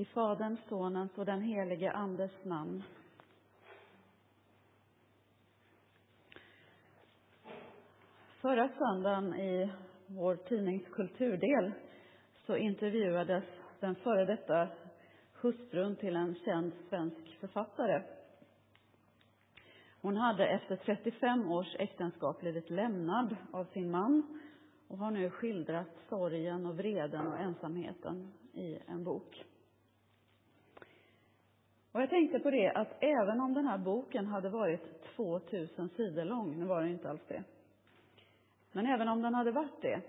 I Faderns, Sonens och den helige Andes namn. Förra söndagen i vår tidnings kulturdel så intervjuades den före detta hustrun till en känd svensk författare. Hon hade efter 35 års äktenskap blivit lämnad av sin man och har nu skildrat sorgen och vreden och ensamheten i en bok. Och jag tänkte på det att även om den här boken hade varit 2000 sidor lång, nu var den inte alls det, men även om den hade varit det,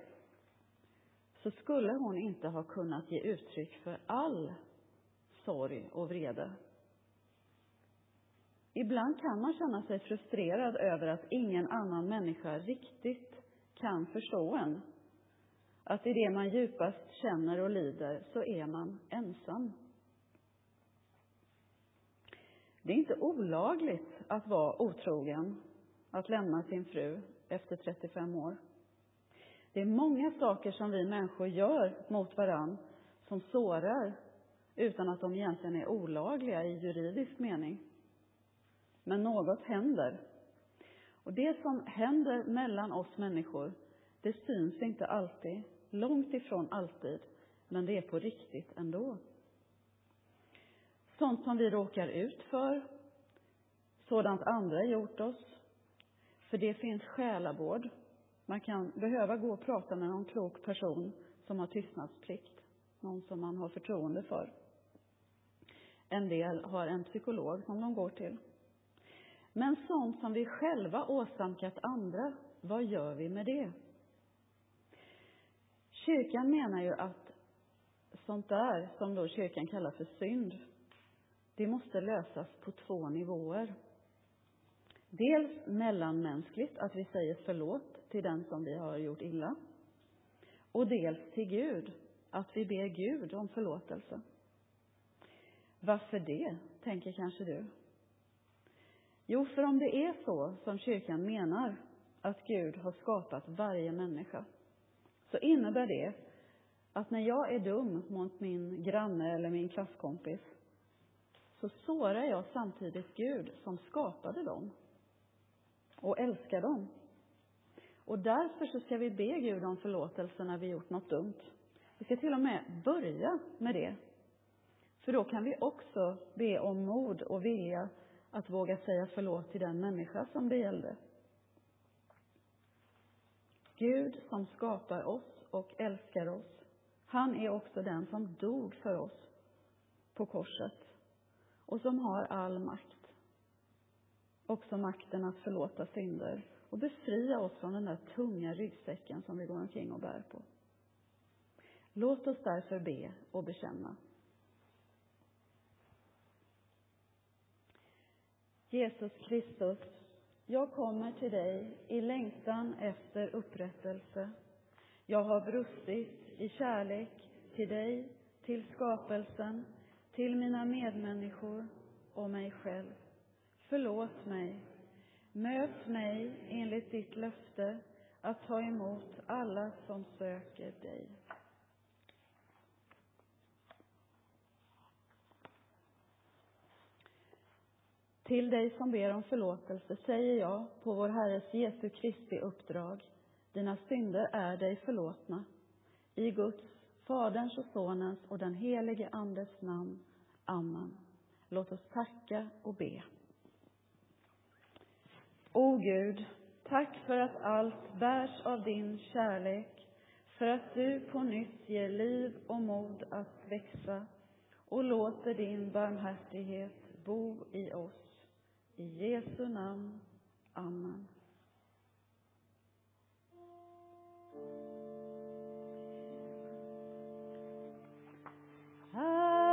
så skulle hon inte ha kunnat ge uttryck för all sorg och vrede. Ibland kan man känna sig frustrerad över att ingen annan människa riktigt kan förstå en. Att i det man djupast känner och lider så är man ensam. Det är inte olagligt att vara otrogen, att lämna sin fru efter 35 år. Det är många saker som vi människor gör mot varann som sårar utan att de egentligen är olagliga i juridisk mening. Men något händer. Och det som händer mellan oss människor, det syns inte alltid, långt ifrån alltid, men det är på riktigt ändå. Sånt som vi råkar ut för, sådant andra gjort oss. För det finns själavård. Man kan behöva gå och prata med någon klok person som har tystnadsplikt, någon som man har förtroende för. En del har en psykolog som de går till. Men sånt som vi själva åsamkat andra, vad gör vi med det? Kyrkan menar ju att sånt där, som då kyrkan kallar för synd, det måste lösas på två nivåer. Dels mellanmänskligt, att vi säger förlåt till den som vi har gjort illa. Och dels till Gud, att vi ber Gud om förlåtelse. Varför det, tänker kanske du. Jo, för om det är så som kyrkan menar, att Gud har skapat varje människa, så innebär det att när jag är dum mot min granne eller min klasskompis, så sårar jag samtidigt Gud som skapade dem och älskar dem. Och därför så ska vi be Gud om förlåtelse när vi gjort något dumt. Vi ska till och med börja med det. För då kan vi också be om mod och vilja att våga säga förlåt till den människa som det gällde. Gud som skapar oss och älskar oss, han är också den som dog för oss på korset och som har all makt. Också makten att förlåta synder och befria oss från den där tunga ryggsäcken som vi går omkring och bär på. Låt oss därför be och bekänna. Jesus Kristus, jag kommer till dig i längtan efter upprättelse. Jag har brustit i kärlek till dig, till skapelsen, till mina medmänniskor och mig själv. Förlåt mig. Möt mig enligt ditt löfte att ta emot alla som söker dig. Till dig som ber om förlåtelse säger jag på vår Herres Jesu Kristi uppdrag, dina synder är dig förlåtna. I Guds, Faderns och Sonens och den helige Andes namn. Amen. Låt oss tacka och be. O Gud, tack för att allt bärs av din kärlek, för att du på nytt ger liv och mod att växa och låter din barmhärtighet bo i oss. I Jesu namn. Amen. Ah.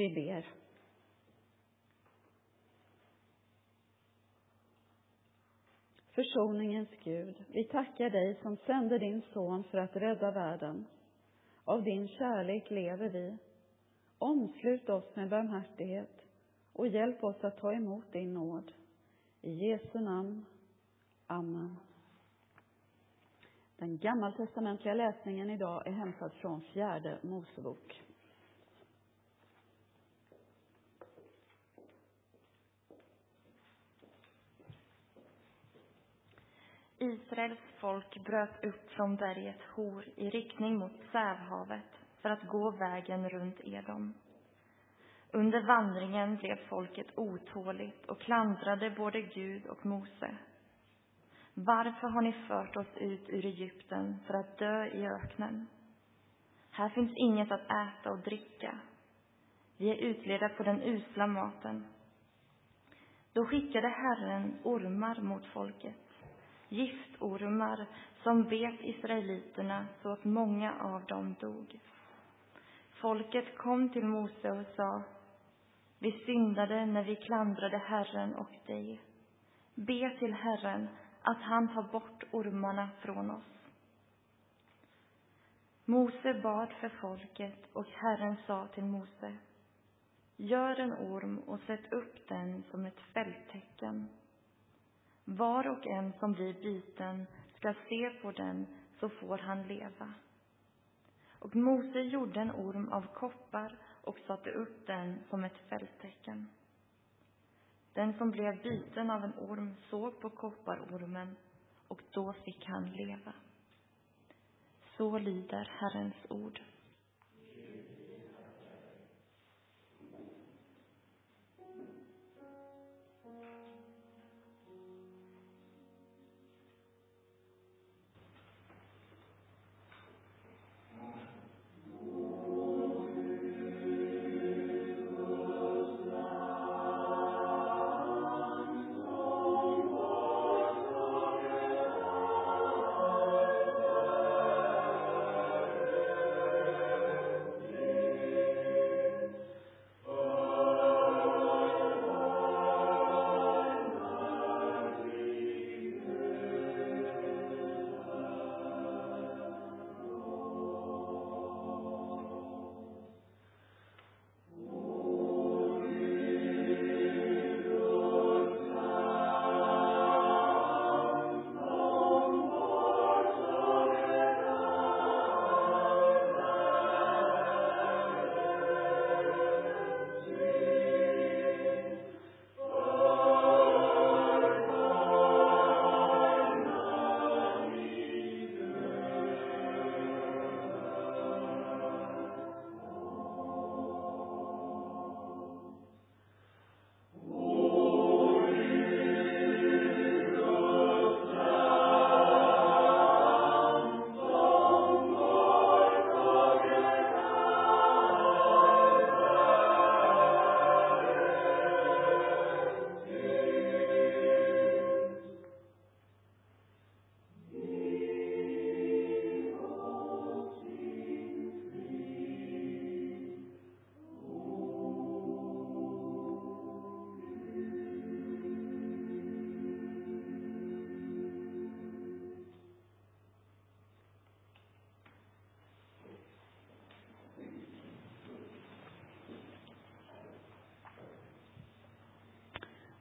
Vi ber. Försoningens Gud, vi tackar dig som sände din son för att rädda världen. Av din kärlek lever vi. Omslut oss med barmhärtighet och hjälp oss att ta emot din nåd. I Jesu namn. Amen. Den gammaltestamentliga läsningen idag är hämtad från fjärde Mosebok. Israels folk bröt upp från berget Hor i riktning mot Sävhavet för att gå vägen runt Edom. Under vandringen blev folket otåligt och klandrade både Gud och Mose. Varför har ni fört oss ut ur Egypten för att dö i öknen? Här finns inget att äta och dricka. Vi är utledda på den usla maten. Då skickade Herren ormar mot folket giftormar som bet israeliterna så att många av dem dog. Folket kom till Mose och sa Vi syndade när vi klandrade Herren och dig. Be till Herren att han tar bort ormarna från oss. Mose bad för folket och Herren sa till Mose Gör en orm och sätt upp den som ett fälttecken var och en som blir biten ska se på den, så får han leva. Och Mose gjorde en orm av koppar och satte upp den som ett fälttecken. Den som blev biten av en orm såg på kopparormen, och då fick han leva. Så lyder Herrens ord.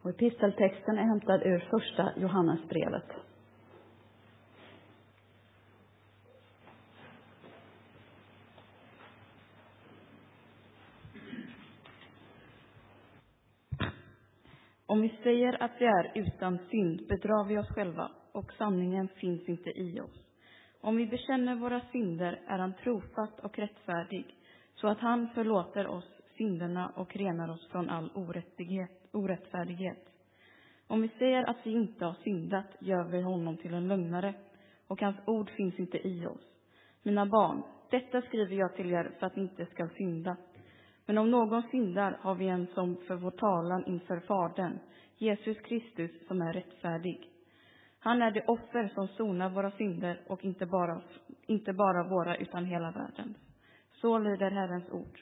Och episteltexten är hämtad ur första Johannesbrevet. Om vi säger att vi är utan synd bedrar vi oss själva och sanningen finns inte i oss. Om vi bekänner våra synder är han trofast och rättfärdig så att han förlåter oss synderna och renar oss från all orättighet orättfärdighet. Om vi säger att vi inte har syndat gör vi honom till en lögnare och hans ord finns inte i oss. Mina barn, detta skriver jag till er för att ni inte ska synda. Men om någon syndar har vi en som för vår talan inför Fadern, Jesus Kristus, som är rättfärdig. Han är det offer som sonar våra synder och inte bara, inte bara våra utan hela världens. Så lyder Herrens ord.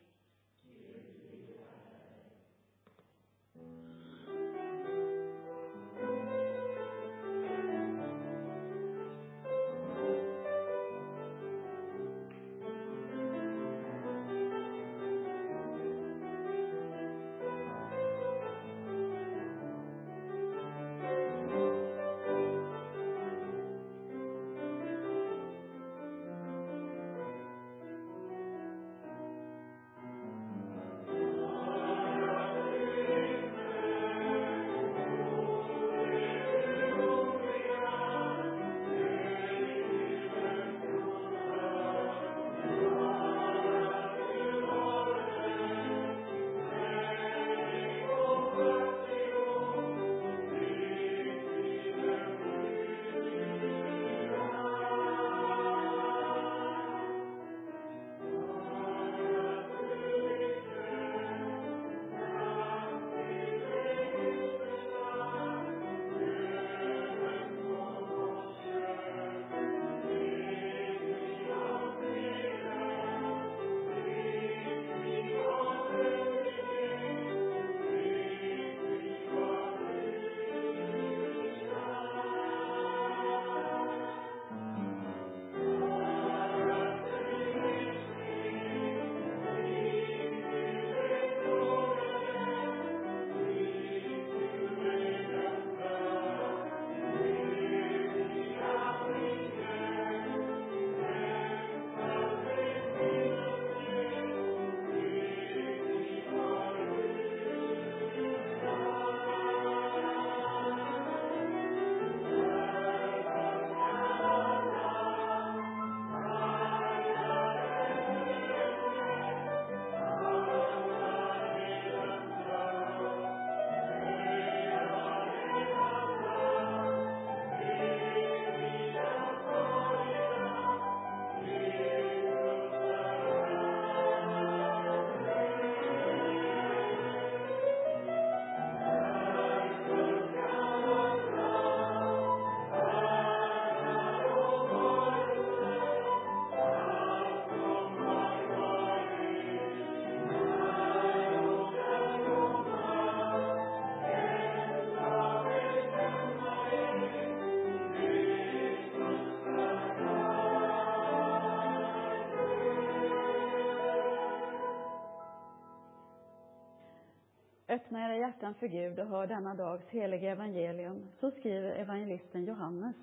Öppna för Gud och hör denna dags heliga evangelium. Så skriver evangelisten Johannes.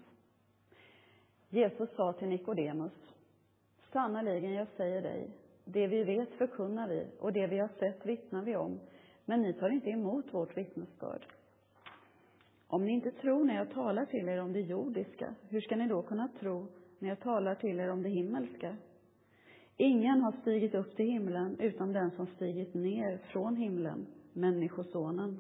Jesus sa till Nikodemus. Sannerligen, jag säger dig, det vi vet förkunnar vi och det vi har sett vittnar vi om, men ni tar inte emot vårt vittnesbörd. Om ni inte tror när jag talar till er om det jordiska, hur ska ni då kunna tro när jag talar till er om det himmelska? Ingen har stigit upp till himlen utom den som stigit ner från himlen, Människosonen.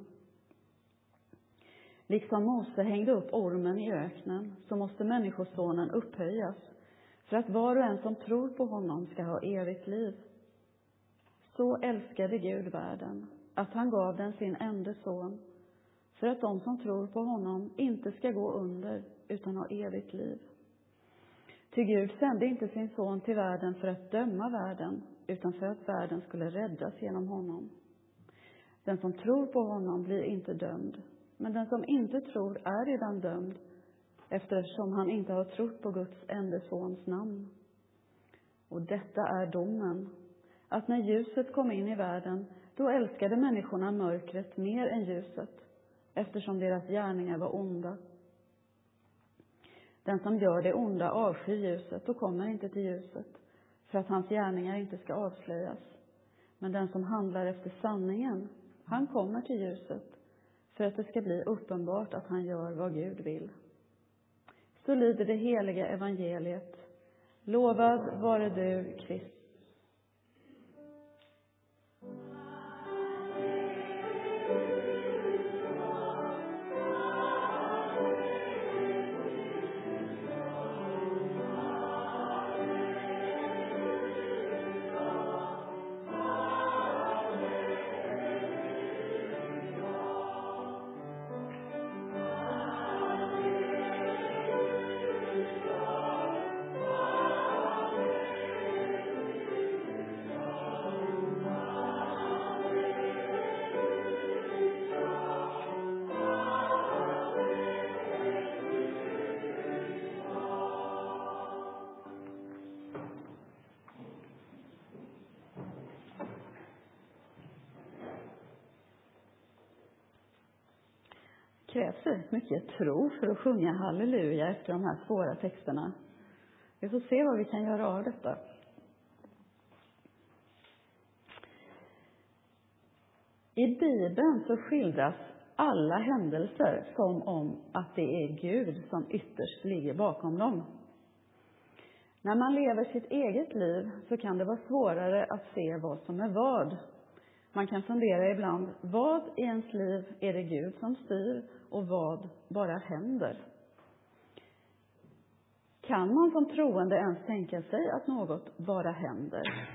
Liksom Mose hängde upp ormen i öknen, så måste Människosonen upphöjas, för att var och en som tror på honom ska ha evigt liv. Så älskade Gud världen, att han gav den sin enda son, för att de som tror på honom inte ska gå under, utan ha evigt liv. Ty Gud sände inte sin son till världen för att döma världen, utan för att världen skulle räddas genom honom. Den som tror på honom blir inte dömd, men den som inte tror är redan dömd, eftersom han inte har trott på Guds enda sons namn. Och detta är domen, att när ljuset kom in i världen, då älskade människorna mörkret mer än ljuset, eftersom deras gärningar var onda. Den som gör det onda avskyr ljuset och kommer inte till ljuset, för att hans gärningar inte ska avslöjas. Men den som handlar efter sanningen, han kommer till ljuset, för att det ska bli uppenbart att han gör vad Gud vill. Så lyder det heliga evangeliet. Lovad vare du, Kristus. Krävs mycket tro för att sjunga halleluja efter de här svåra texterna. Vi får se vad vi kan göra av detta. I Bibeln så skildras alla händelser som om att det är Gud som ytterst ligger bakom dem. När man lever sitt eget liv så kan det vara svårare att se vad som är vad. Man kan fundera ibland, vad i ens liv är det Gud som styr och vad bara händer? Kan man som troende ens tänka sig att något bara händer?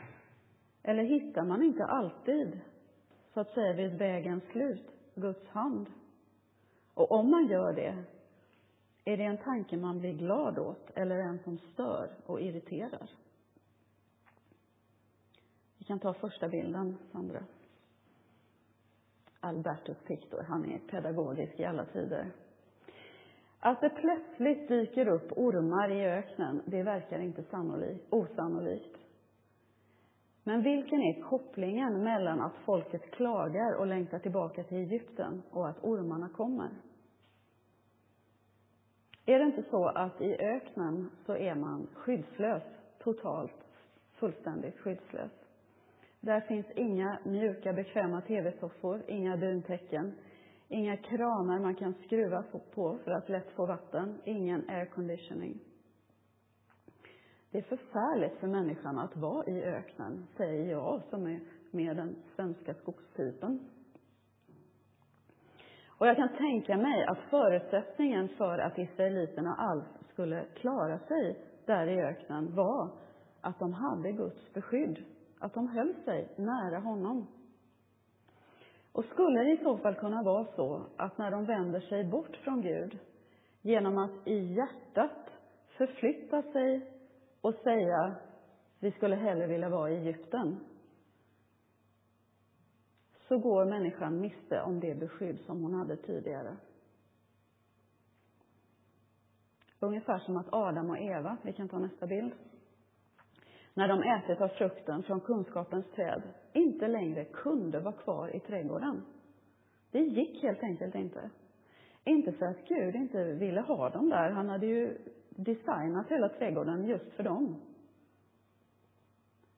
Eller hittar man inte alltid, så att säga vid vägens slut, Guds hand? Och om man gör det, är det en tanke man blir glad åt eller en som stör och irriterar? Vi kan ta första bilden, Sandra. Albertus Pictor, han är pedagogisk i alla tider. Att det plötsligt dyker upp ormar i öknen, det verkar inte sannolikt, osannolikt. Men vilken är kopplingen mellan att folket klagar och längtar tillbaka till Egypten och att ormarna kommer? Är det inte så att i öknen så är man skyddslös, totalt, fullständigt skyddslös? Där finns inga mjuka, bekväma tv-soffor, inga duntäcken, inga kranar man kan skruva på för att lätt få vatten, ingen airconditioning. Det är förfärligt för människan att vara i öknen, säger jag som är med den svenska skogstypen. Och jag kan tänka mig att förutsättningen för att israeliterna alls skulle klara sig där i öknen var att de hade Guds beskydd att de höll sig nära honom. Och skulle det i så fall kunna vara så att när de vänder sig bort från Gud, genom att i hjärtat förflytta sig och säga vi skulle hellre vilja vara i Egypten, så går människan miste om det beskydd som hon hade tidigare. Ungefär som att Adam och Eva, vi kan ta nästa bild, när de ätit av frukten från kunskapens träd, inte längre kunde vara kvar i trädgården. Det gick helt enkelt inte. Inte för att Gud inte ville ha dem där. Han hade ju designat hela trädgården just för dem.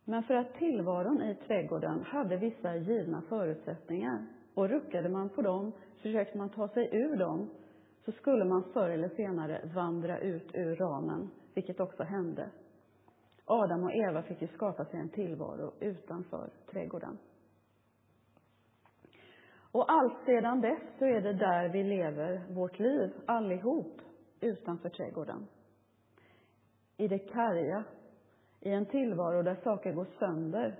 Men för att tillvaron i trädgården hade vissa givna förutsättningar. Och ruckade man på dem, försökte man ta sig ur dem, så skulle man förr eller senare vandra ut ur ramen, vilket också hände. Adam och Eva fick ju skapa sig en tillvaro utanför trädgården. Och allt sedan dess så är det där vi lever vårt liv, allihop, utanför trädgården. I det karga, i en tillvaro där saker går sönder,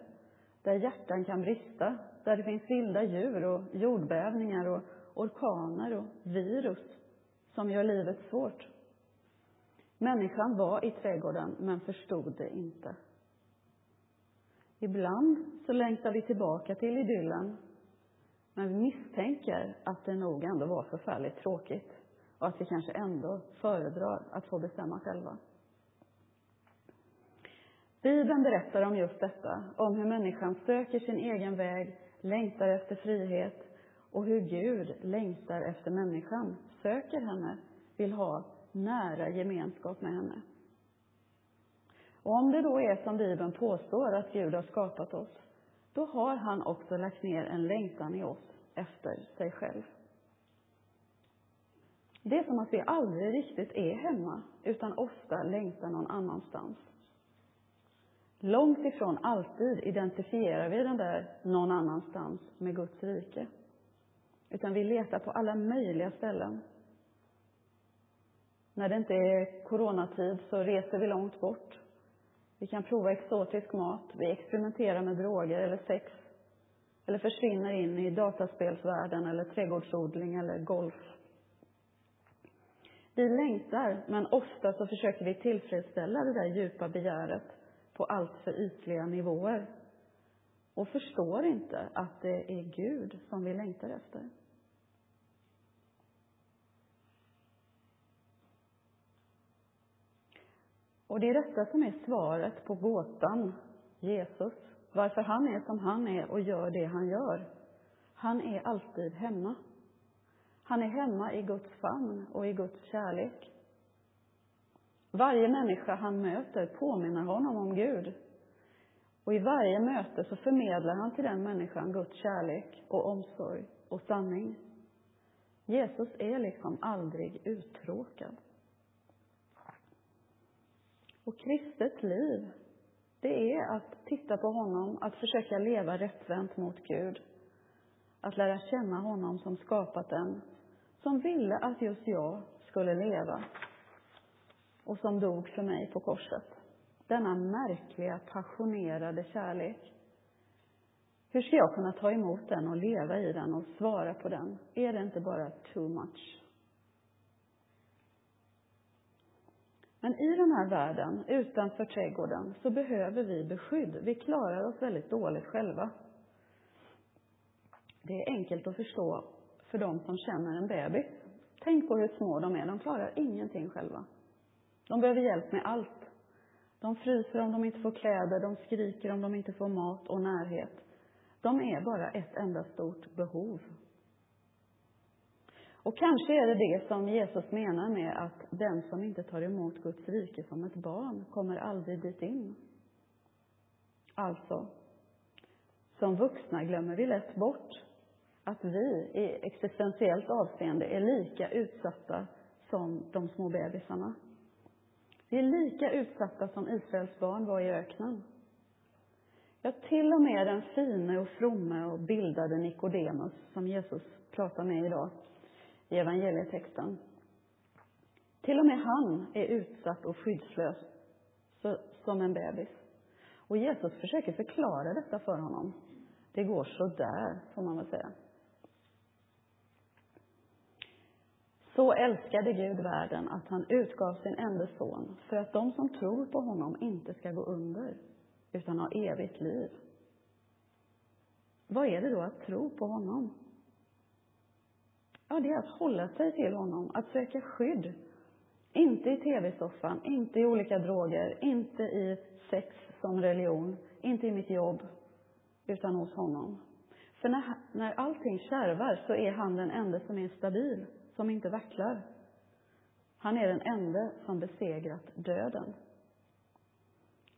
där hjärtan kan brista, där det finns vilda djur och jordbävningar och orkaner och virus som gör livet svårt. Människan var i trädgården, men förstod det inte. Ibland så längtar vi tillbaka till idyllen, men vi misstänker att det nog ändå var förfärligt tråkigt och att vi kanske ändå föredrar att få bestämma själva. Bibeln berättar om just detta, om hur människan söker sin egen väg, längtar efter frihet och hur Gud längtar efter människan, söker henne, vill ha nära gemenskap med henne. Och om det då är som Bibeln påstår, att Gud har skapat oss, då har han också lagt ner en längtan i oss efter sig själv. Det är som att vi aldrig riktigt är hemma, utan ofta längtar någon annanstans. Långt ifrån alltid identifierar vi den där någon annanstans med Guds rike. Utan vi letar på alla möjliga ställen. När det inte är coronatid så reser vi långt bort. Vi kan prova exotisk mat, vi experimenterar med droger eller sex. Eller försvinner in i dataspelsvärlden eller trädgårdsodling eller golf. Vi längtar, men ofta så försöker vi tillfredsställa det där djupa begäret på alltför ytliga nivåer. Och förstår inte att det är Gud som vi längtar efter. Och det är detta som är svaret på gåtan Jesus. Varför han är som han är och gör det han gör. Han är alltid hemma. Han är hemma i Guds famn och i Guds kärlek. Varje människa han möter påminner honom om Gud. Och i varje möte så förmedlar han till den människan Guds kärlek och omsorg och sanning. Jesus är liksom aldrig uttråkad. Och kristet liv, det är att titta på honom, att försöka leva rättvänt mot Gud. Att lära känna honom som skapat en, som ville att just jag skulle leva och som dog för mig på korset. Denna märkliga, passionerade kärlek. Hur ska jag kunna ta emot den och leva i den och svara på den? Är det inte bara too much? Men i den här världen, utanför trädgården, så behöver vi beskydd. Vi klarar oss väldigt dåligt själva. Det är enkelt att förstå för de som känner en bebis. Tänk på hur små de är. De klarar ingenting själva. De behöver hjälp med allt. De fryser om de inte får kläder, de skriker om de inte får mat och närhet. De är bara ett enda stort behov. Och kanske är det det som Jesus menar med att den som inte tar emot Guds rike som ett barn kommer aldrig dit in. Alltså, som vuxna glömmer vi lätt bort att vi i existentiellt avseende är lika utsatta som de små bebisarna. Vi är lika utsatta som Israels barn var i öknen. Ja, till och med den fine och fromme och bildade Nikodemus, som Jesus pratar med idag, i evangelietexten. Till och med han är utsatt och skyddslös så, som en bebis. Och Jesus försöker förklara detta för honom. Det går så där, får man väl säga. Så älskade Gud världen att han utgav sin enda son för att de som tror på honom inte ska gå under, utan ha evigt liv. Vad är det då att tro på honom? Ja, det är att hålla sig till honom, att söka skydd. Inte i tv-soffan, inte i olika droger, inte i sex som religion, inte i mitt jobb, utan hos honom. För när, när allting kärvar så är han den enda som är stabil, som inte vacklar. Han är den enda som besegrat döden.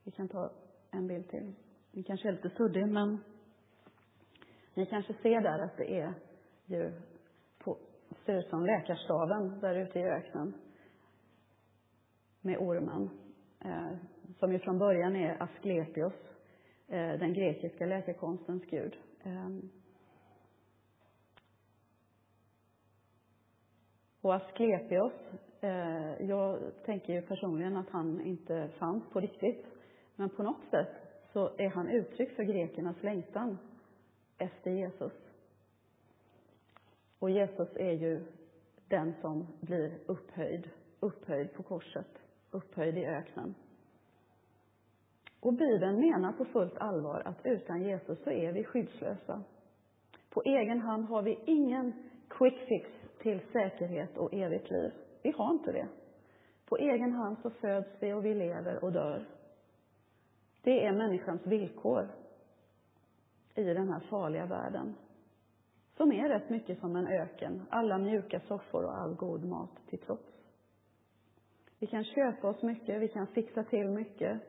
Vi kan ta en bild till. Den kanske är lite suddig, men ni kanske ser där att det är ju ser ut som läkarstaven där ute i öknen med ormen, eh, som ju från början är Asklepios, eh, den grekiska läkekonstens gud. Eh, och Asklepios, eh, jag tänker ju personligen att han inte fanns på riktigt, men på något sätt så är han uttryck för grekernas längtan efter Jesus. Och Jesus är ju den som blir upphöjd, upphöjd på korset, upphöjd i öknen. Och Bibeln menar på fullt allvar att utan Jesus så är vi skyddslösa. På egen hand har vi ingen quick fix till säkerhet och evigt liv. Vi har inte det. På egen hand så föds vi och vi lever och dör. Det är människans villkor i den här farliga världen. Som är rätt mycket som en öken, alla mjuka soffor och all god mat till trots. Vi kan köpa oss mycket, vi kan fixa till mycket.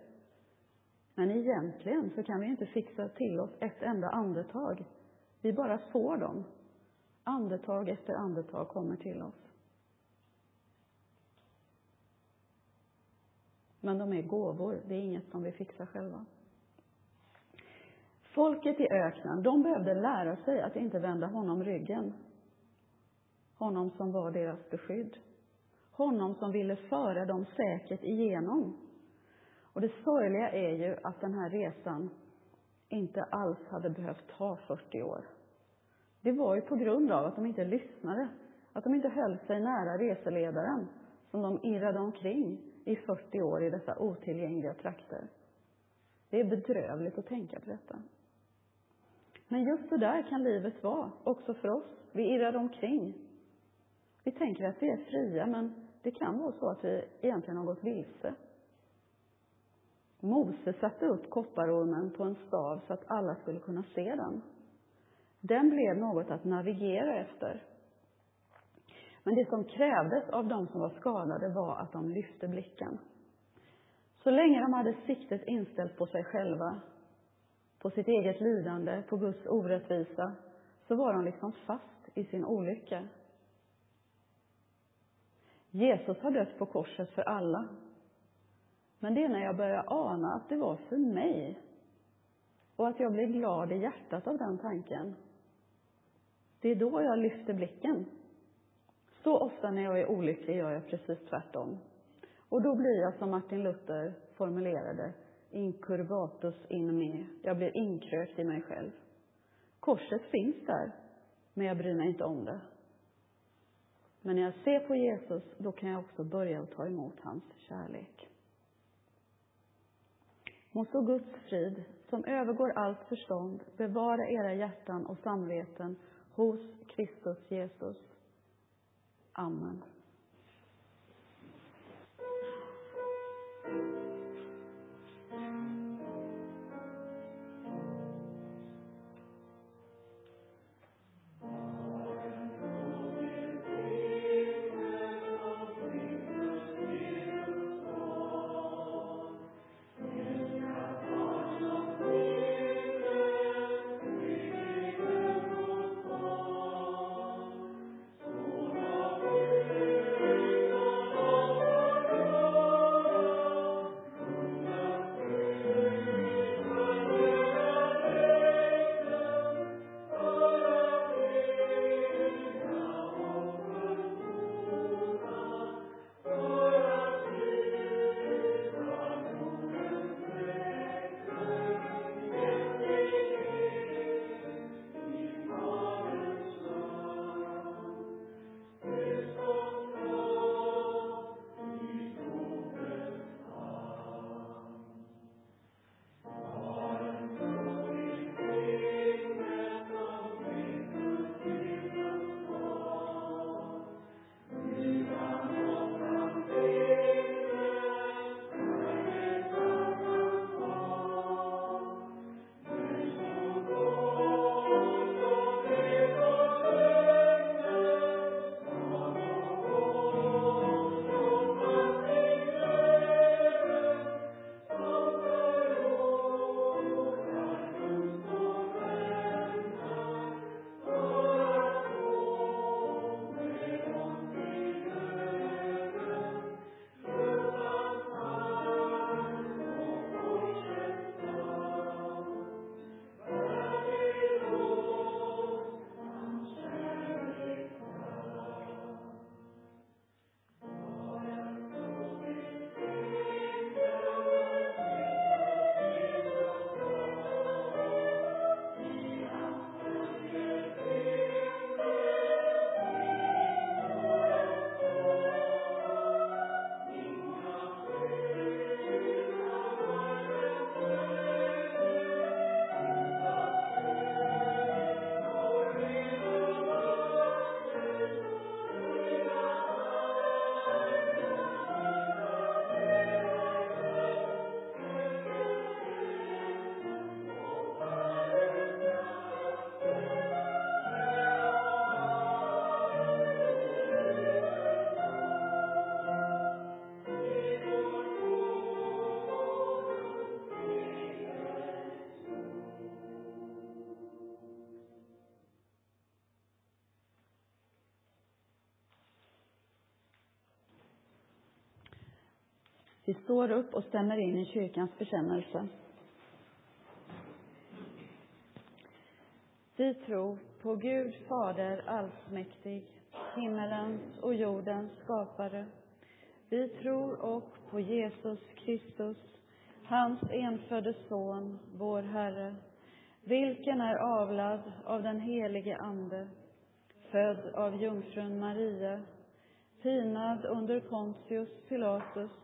Men egentligen så kan vi inte fixa till oss ett enda andetag. Vi bara får dem. Andetag efter andetag kommer till oss. Men de är gåvor, det är inget som vi fixar själva. Folket i öknen, de behövde lära sig att inte vända honom ryggen. Honom som var deras beskydd. Honom som ville föra dem säkert igenom. Och det sorgliga är ju att den här resan inte alls hade behövt ta 40 år. Det var ju på grund av att de inte lyssnade, att de inte höll sig nära reseledaren, som de irrade omkring i 40 år i dessa otillgängliga trakter. Det är bedrövligt att tänka på detta. Men just så där kan livet vara, också för oss. Vi irrar omkring. Vi tänker att vi är fria, men det kan vara så att vi egentligen har gått vilse. Mose satte upp kopparormen på en stav så att alla skulle kunna se den. Den blev något att navigera efter. Men det som krävdes av de som var skadade var att de lyfte blicken. Så länge de hade siktet inställt på sig själva, på sitt eget lidande, på Guds orättvisa, så var de liksom fast i sin olycka. Jesus har dött på korset för alla. Men det är när jag börjar ana att det var för mig och att jag blir glad i hjärtat av den tanken. Det är då jag lyfter blicken. Så ofta när jag är olycklig gör jag precis tvärtom. Och då blir jag som Martin Luther formulerade, incurvatus in me. Jag blir inkrökt i mig själv. Korset finns där, men jag bryr mig inte om det. Men när jag ser på Jesus, då kan jag också börja att ta emot hans kärlek. Må så Guds frid, som övergår allt förstånd, bevara era hjärtan och samveten hos Kristus Jesus. Amen. Vi står upp och stämmer in i kyrkans bekännelse. Vi tror på Gud Fader allsmäktig, himmelens och jordens skapare. Vi tror och på Jesus Kristus, hans enfödde Son, vår Herre, vilken är avlad av den helige Ande, född av jungfrun Maria, pinad under Pontius Pilatus,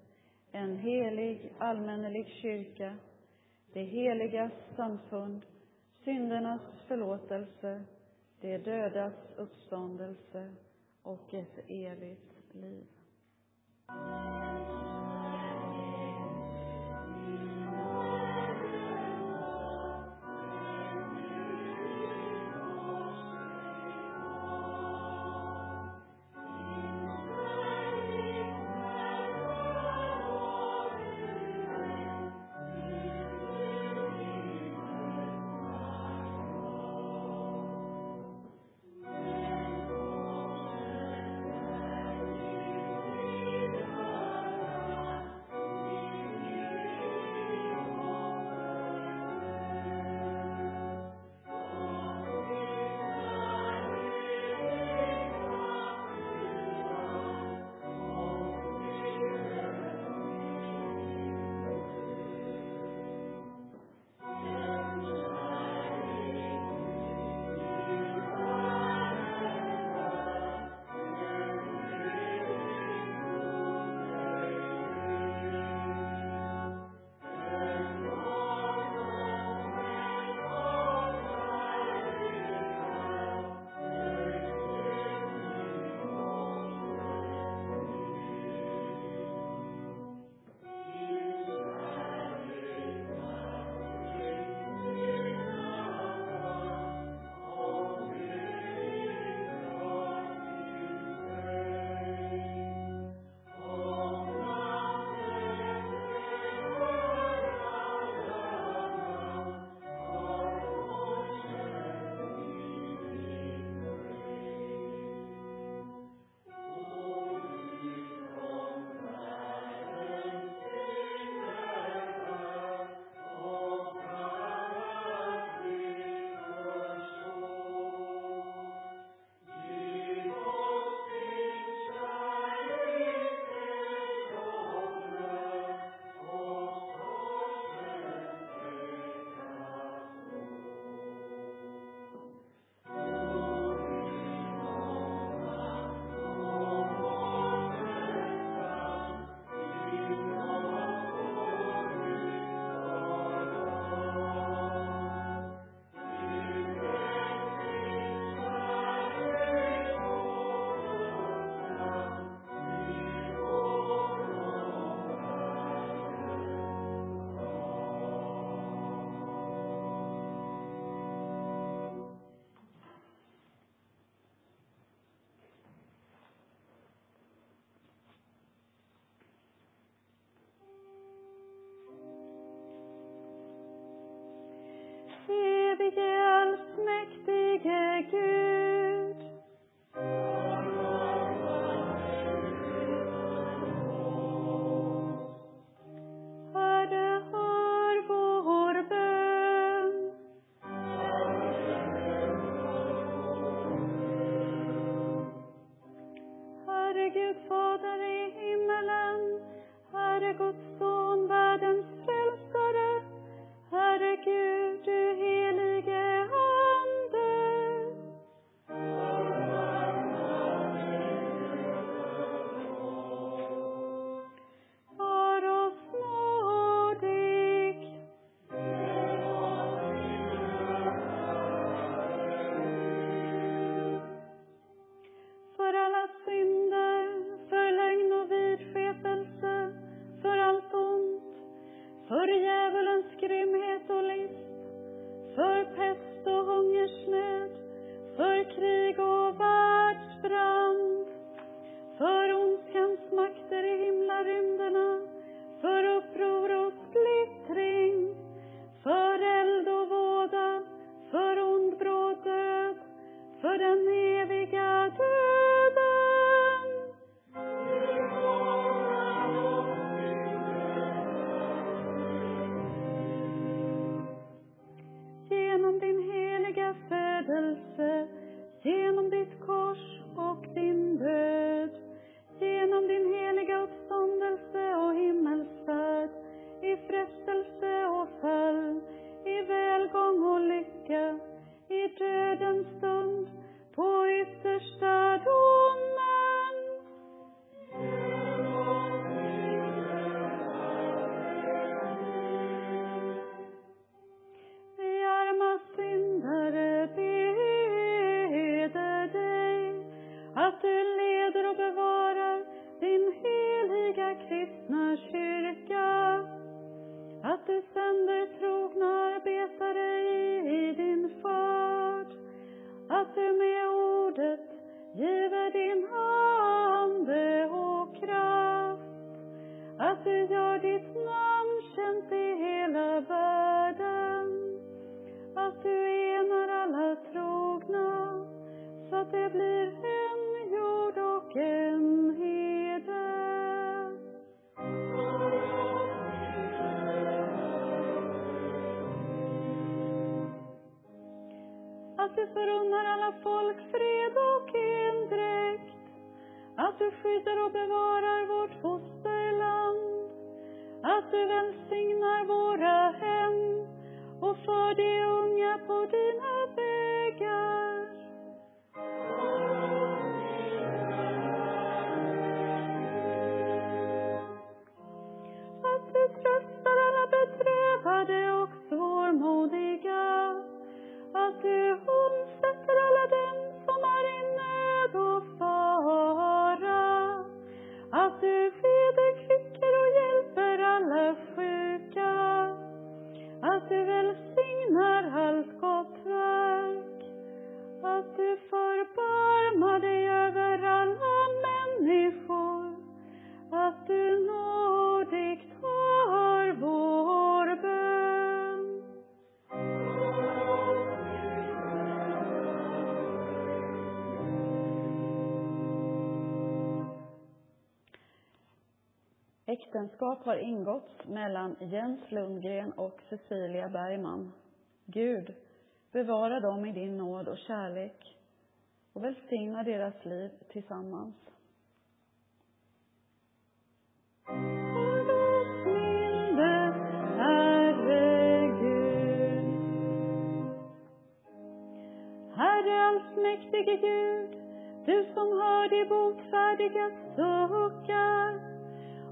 en helig allmännelig kyrka, det heligas samfund, syndernas förlåtelse, de dödas uppståndelse och ett evigt liv. Evige allsmäktige Gud. Helig och världsbrand, för ondskans makter i himlarymderna, välsignar våra hem och för de unga på dina vägar. Äktenskap har ingåtts mellan Jens Lundgren och Cecilia Bergman. Gud, bevara dem i din nåd och kärlek och välsigna deras liv tillsammans. Herre allsmäktige Gud, du som hör de botfärdiga suckar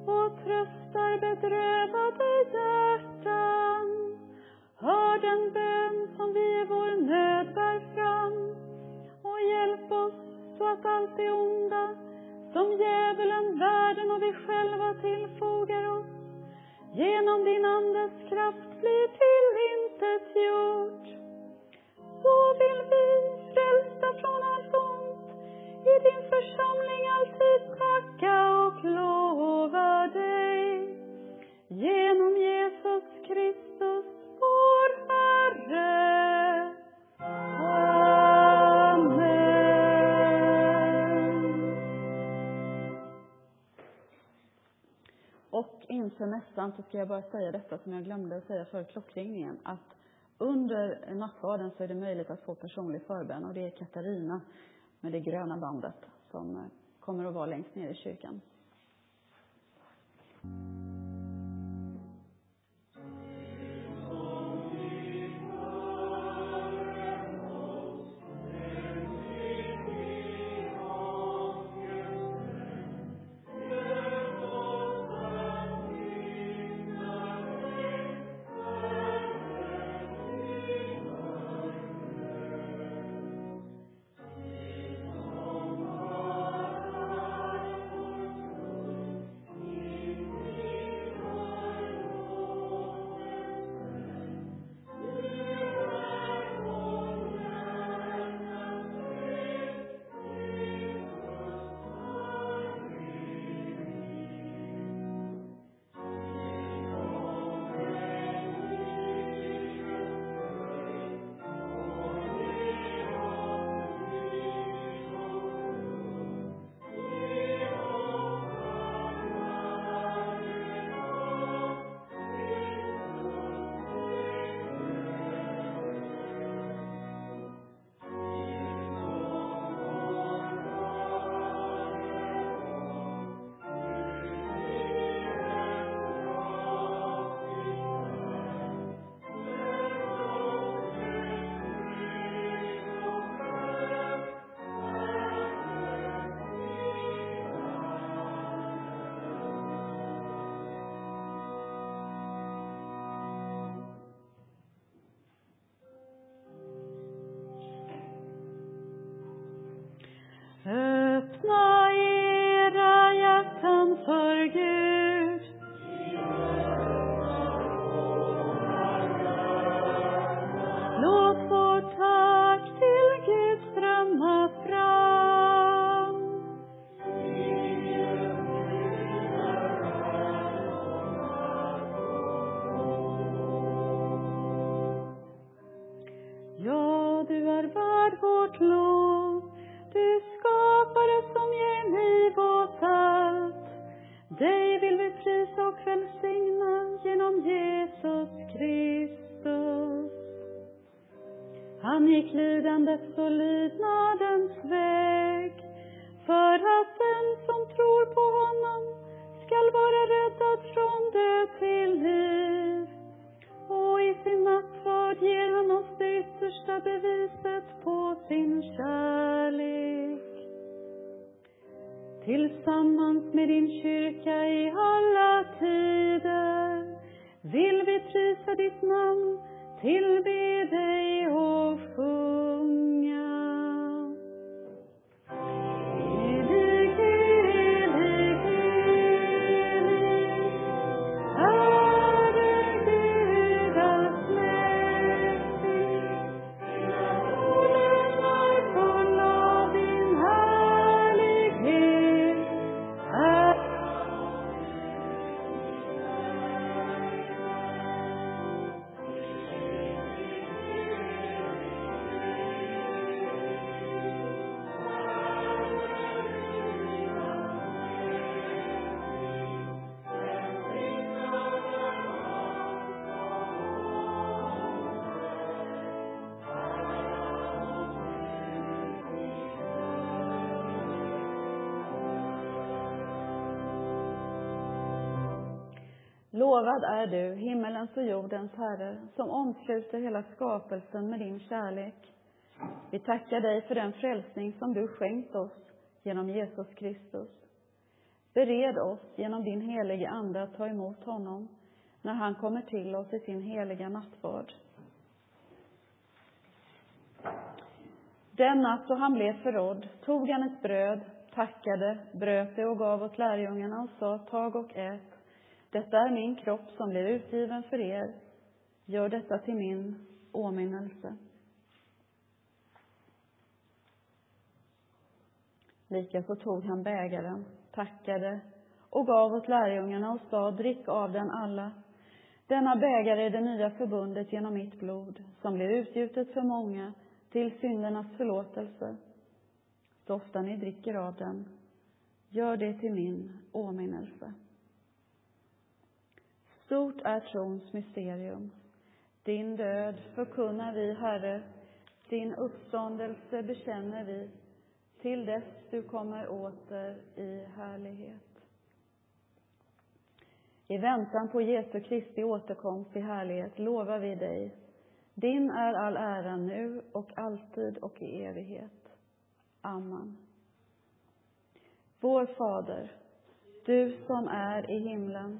och tröstar bedrövade hjärtan. Hör den bön som vi i vår nöd bär fram och hjälp oss så att allt det onda som djävulen, världen och vi själva tillfogar oss genom din Andes kraft blir tillintetgjort. Så vill vi, frälsta från allt så ska jag bara säga detta som jag glömde att säga för klockringningen. Att under nattvarden så är det möjligt att få personlig förbön och det är Katarina med det gröna bandet som eh, kommer att vara längst ner i kyrkan. Lovad är du, himmelens och jordens Herre, som omsluter hela skapelsen med din kärlek. Vi tackar dig för den frälsning som du skänkt oss genom Jesus Kristus. Bered oss genom din helige Ande att ta emot honom när han kommer till oss i sin heliga nattvard. Den natt då han blev förrådd tog han ett bröd, tackade, bröt det och gav åt lärjungarna och sa, tag och ät. Detta är min kropp som blir utgiven för er. Gör detta till min åminnelse. Likaså tog han bägaren, tackade och gav åt lärjungarna och sa, drick av den alla. Denna bägare är det nya förbundet genom mitt blod, som blir utgjutet för många till syndernas förlåtelse. Så ofta ni dricker av den, gör det till min åminnelse. Stort är trons mysterium. Din död förkunnar vi, Herre, din uppståndelse bekänner vi, till dess du kommer åter i härlighet. I väntan på Jesu Kristi återkomst i härlighet lovar vi dig, din är all ära nu och alltid och i evighet. Amen. Vår Fader, du som är i himlen.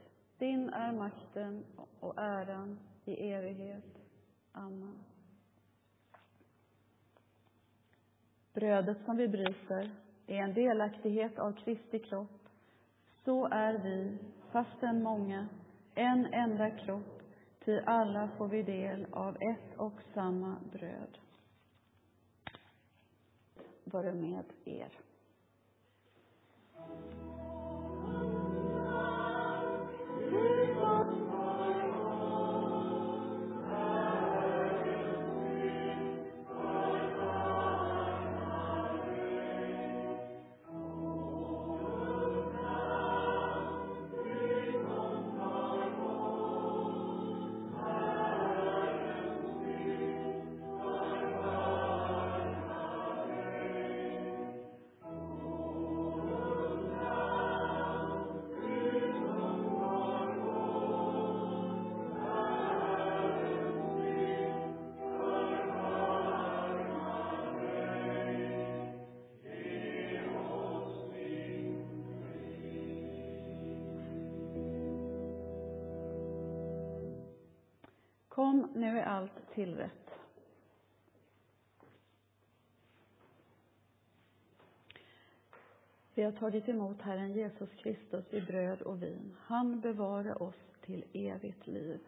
din är makten och äran i evighet. Amen. Brödet som vi bryter är en delaktighet av Kristi kropp. Så är vi, fastän många, en enda kropp, ty alla får vi del av ett och samma bröd. Vare med er. Ooh. om, nu är allt tillrätt. Vi har tagit emot Herren Jesus Kristus i bröd och vin. Han bevare oss till evigt liv.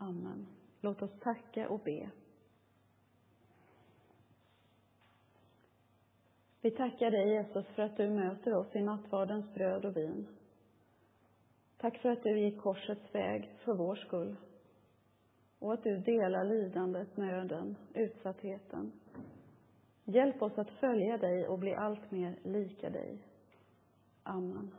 Amen. Låt oss tacka och be. Vi tackar dig, Jesus, för att du möter oss i nattvardens bröd och vin. Tack för att du gick korsets väg för vår skull. Och att du delar lidandet, nöden, utsattheten. Hjälp oss att följa dig och bli allt mer lika dig. Amen.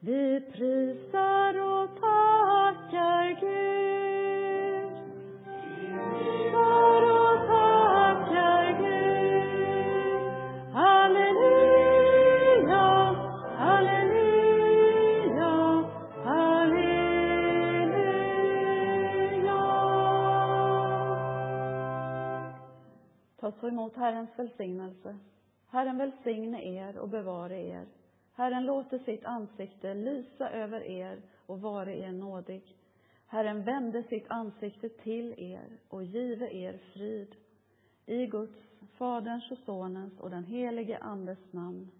Vi prisar och tackar Gud. Ta emot Herrens välsignelse. Herren välsigne er och bevare er. Herren låter sitt ansikte lysa över er och vare er nådig. Herren vände sitt ansikte till er och give er frid. I Guds, Faderns och Sonens och den helige Andes namn.